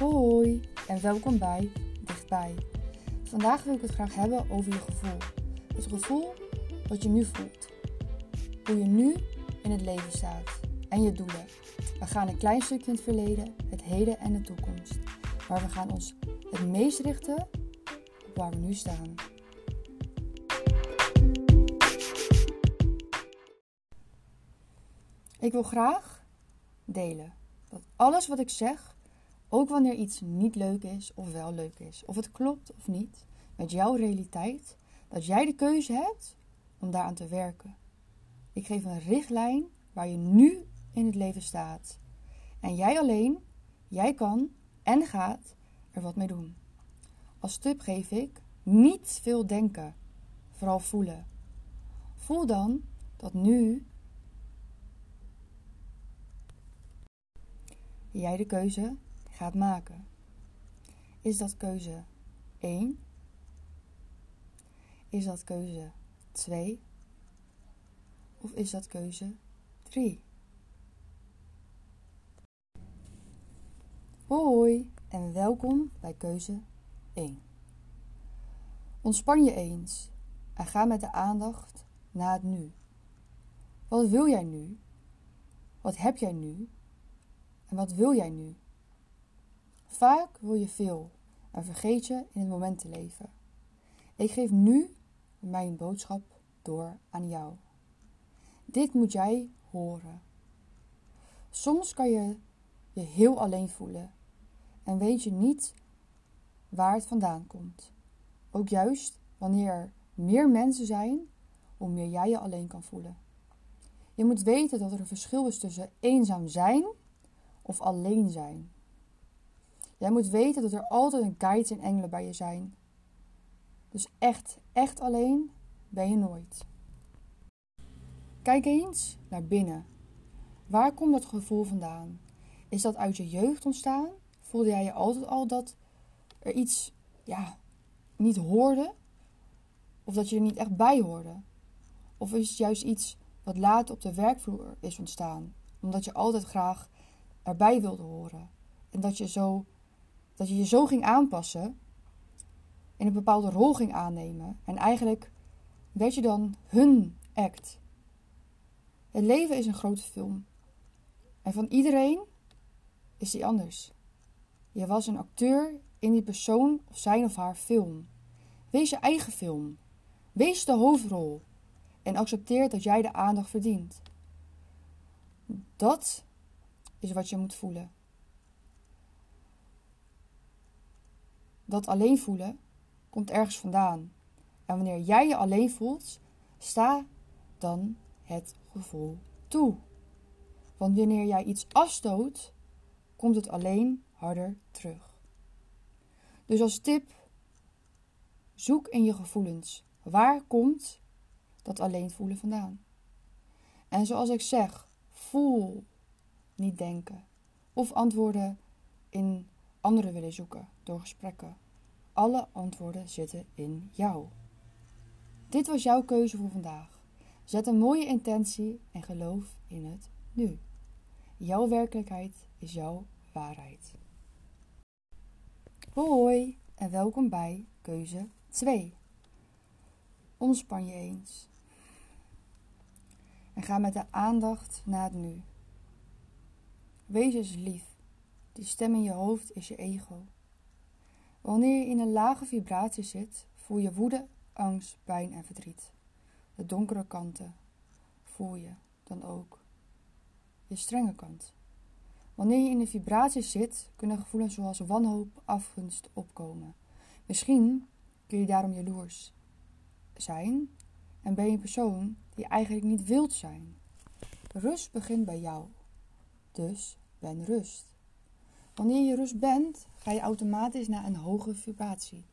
Hoi en welkom bij Dichtbij. Vandaag wil ik het graag hebben over je gevoel. Het gevoel wat je nu voelt. Hoe je nu in het leven staat en je doelen. We gaan een klein stukje in het verleden, het heden en de toekomst. Maar we gaan ons het meest richten op waar we nu staan. Ik wil graag delen dat alles wat ik zeg, ook wanneer iets niet leuk is of wel leuk is, of het klopt of niet, met jouw realiteit, dat jij de keuze hebt om daaraan te werken. Ik geef een richtlijn waar je nu in het leven staat. En jij alleen, jij kan en gaat er wat mee doen. Als tip geef ik niet veel denken, vooral voelen. Voel dan dat nu jij de keuze gaat maken. Is dat keuze 1? Is dat keuze 2? Of is dat keuze 3? Hoi en welkom bij keuze 1. Ontspan je eens en ga met de aandacht naar het nu. Wat wil jij nu? Wat heb jij nu? En wat wil jij nu? Vaak wil je veel en vergeet je in het moment te leven. Ik geef nu mijn boodschap door aan jou. Dit moet jij horen. Soms kan je je heel alleen voelen en weet je niet waar het vandaan komt. Ook juist wanneer er meer mensen zijn, hoe meer jij je alleen kan voelen. Je moet weten dat er een verschil is tussen eenzaam zijn of alleen zijn. Jij moet weten dat er altijd een guide en engelen bij je zijn. Dus echt, echt alleen ben je nooit. Kijk eens naar binnen. Waar komt dat gevoel vandaan? Is dat uit je jeugd ontstaan? Voelde jij je altijd al dat er iets ja, niet hoorde? Of dat je er niet echt bij hoorde? Of is het juist iets wat later op de werkvloer is ontstaan? Omdat je altijd graag erbij wilde horen. En dat je, zo, dat je je zo ging aanpassen. En een bepaalde rol ging aannemen. En eigenlijk werd je dan hun act. Het leven is een grote film. En van iedereen is die anders. Je was een acteur in die persoon of zijn of haar film. Wees je eigen film. Wees de hoofdrol. En accepteer dat jij de aandacht verdient. Dat is wat je moet voelen. Dat alleen voelen komt ergens vandaan. En wanneer jij je alleen voelt, sta dan het gevoel toe. Want wanneer jij iets afstoot, komt het alleen harder terug. Dus als tip, zoek in je gevoelens. Waar komt dat alleen voelen vandaan? En zoals ik zeg, voel, niet denken. Of antwoorden in anderen willen zoeken door gesprekken. Alle antwoorden zitten in jou. Dit was jouw keuze voor vandaag. Zet een mooie intentie en geloof in het nu. Jouw werkelijkheid is jouw waarheid. Hoi en welkom bij keuze 2. Ontspan je eens. En ga met de aandacht naar het nu. Wees eens lief. Die stem in je hoofd is je ego. Wanneer je in een lage vibratie zit, voel je woede, angst, pijn en verdriet. De donkere kanten voel je dan ook. Je strenge kant. Wanneer je in een vibratie zit, kunnen gevoelens zoals wanhoop, afgunst opkomen. Misschien kun je daarom jaloers zijn en ben je een persoon die eigenlijk niet wilt zijn. Rust begint bij jou. Dus ben rust. Wanneer je rust bent, ga je automatisch naar een hogere vibratie.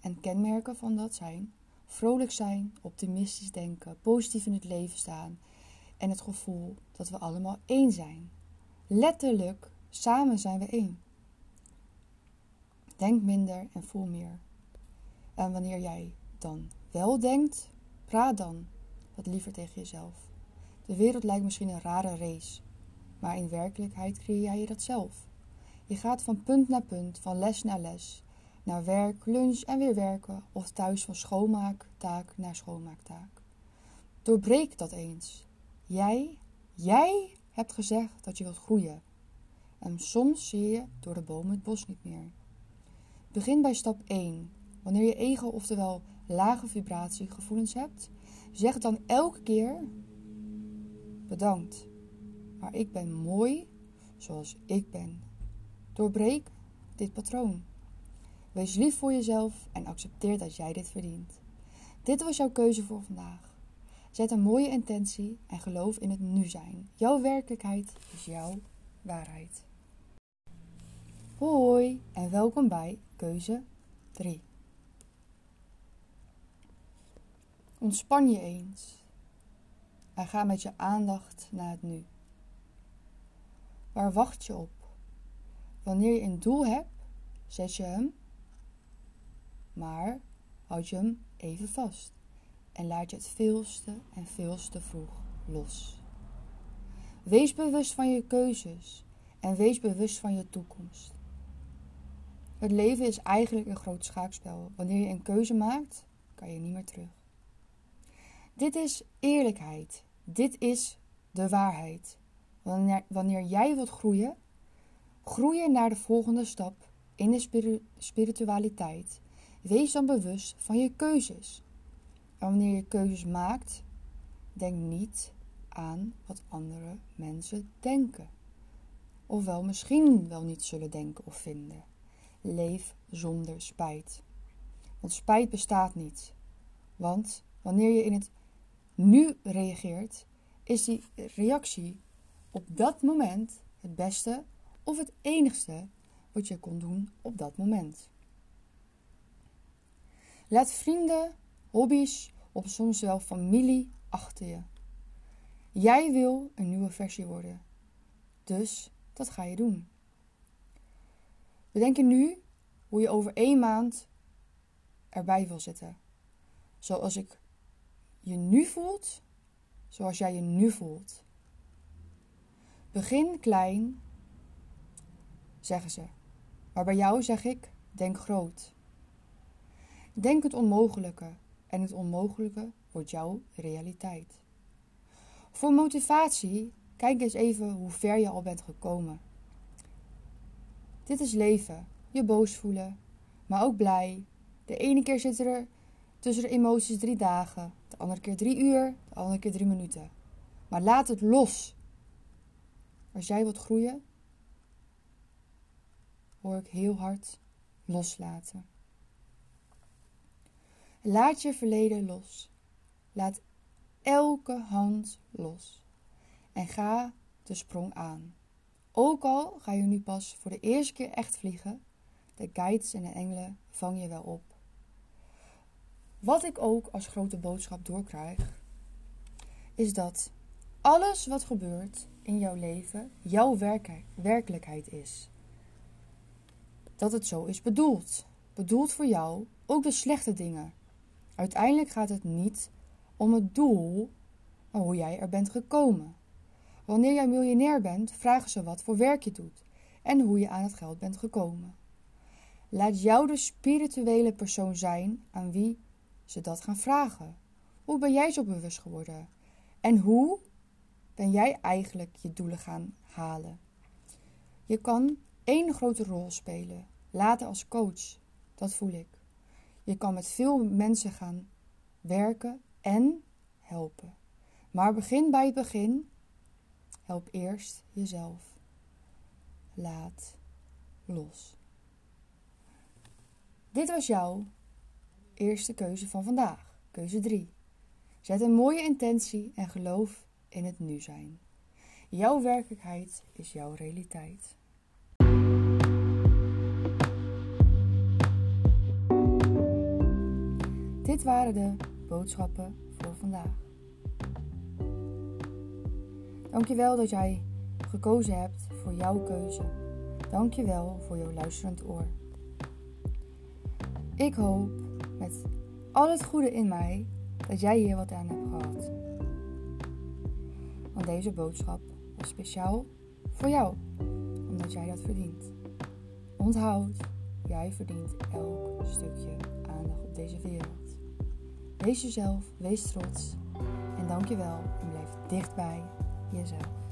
En kenmerken van dat zijn vrolijk zijn, optimistisch denken, positief in het leven staan en het gevoel dat we allemaal één zijn. Letterlijk, samen zijn we één. Denk minder en voel meer. En wanneer jij dan wel denkt, praat dan wat liever tegen jezelf. De wereld lijkt misschien een rare race, maar in werkelijkheid creëer jij je dat zelf. Je gaat van punt naar punt, van les naar les, naar werk, lunch en weer werken of thuis van schoonmaaktaak naar schoonmaaktaak. Doorbreek dat eens. Jij, jij hebt gezegd dat je wilt groeien. En soms zie je door de bomen het bos niet meer. Begin bij stap 1. Wanneer je ego, oftewel lage vibratiegevoelens hebt, zeg dan elke keer bedankt. Maar ik ben mooi zoals ik ben. Doorbreek dit patroon. Wees lief voor jezelf en accepteer dat jij dit verdient. Dit was jouw keuze voor vandaag. Zet een mooie intentie en geloof in het nu zijn. Jouw werkelijkheid is jouw waarheid. Hoi en welkom bij keuze 3. Ontspan je eens en ga met je aandacht naar het nu. Waar wacht je op? Wanneer je een doel hebt, zet je hem, maar houd je hem even vast en laat je het veelste en veelste vroeg los. Wees bewust van je keuzes en wees bewust van je toekomst. Het leven is eigenlijk een groot schaakspel. Wanneer je een keuze maakt, kan je niet meer terug. Dit is eerlijkheid. Dit is de waarheid. Wanneer, wanneer jij wilt groeien, groeien naar de volgende stap in de spiritualiteit. Wees dan bewust van je keuzes. En wanneer je keuzes maakt, denk niet aan wat andere mensen denken. Ofwel misschien wel niet zullen denken of vinden. Leef zonder spijt. Want spijt bestaat niet. Want wanneer je in het nu reageert, is die reactie op dat moment het beste of het enigste wat je kon doen op dat moment. Laat vrienden, hobby's of soms wel familie achter je. Jij wil een nieuwe versie worden. Dus dat ga je doen. Bedenk je nu hoe je over één maand erbij wil zitten. Zoals ik je nu voelt, zoals jij je nu voelt. Begin klein, zeggen ze. Maar bij jou zeg ik, denk groot. Denk het onmogelijke en het onmogelijke wordt jouw realiteit. Voor motivatie, kijk eens even hoe ver je al bent gekomen. Dit is leven. Je boos voelen, maar ook blij. De ene keer zitten er tussen de emoties drie dagen, de andere keer drie uur, de andere keer drie minuten. Maar laat het los. Als jij wilt groeien, hoor ik heel hard loslaten. Laat je verleden los. Laat elke hand los. En ga de sprong aan. Ook al ga je nu pas voor de eerste keer echt vliegen, de guides en de engelen vang je wel op. Wat ik ook als grote boodschap doorkrijg, is dat alles wat gebeurt in jouw leven jouw werkelijkheid is. Dat het zo is bedoeld. Bedoeld voor jou, ook de slechte dingen. Uiteindelijk gaat het niet om het doel, maar hoe jij er bent gekomen. Wanneer jij miljonair bent, vragen ze wat voor werk je doet en hoe je aan het geld bent gekomen. Laat jou de spirituele persoon zijn aan wie ze dat gaan vragen. Hoe ben jij zo bewust geworden? En hoe ben jij eigenlijk je doelen gaan halen? Je kan één grote rol spelen, later als coach. Dat voel ik. Je kan met veel mensen gaan werken en helpen. Maar begin bij het begin. Help eerst jezelf. Laat los. Dit was jouw eerste keuze van vandaag, keuze 3. Zet een mooie intentie en geloof in het nu zijn. Jouw werkelijkheid is jouw realiteit. Dit waren de boodschappen voor vandaag. Dankjewel dat jij gekozen hebt voor jouw keuze. Dankjewel voor jouw luisterend oor. Ik hoop met al het goede in mij dat jij hier wat aan hebt gehad. Want deze boodschap was speciaal voor jou, omdat jij dat verdient. onthoud, jij verdient elk stukje aandacht op deze wereld. Wees jezelf, wees trots en dank je wel en blijf dicht bij jezelf.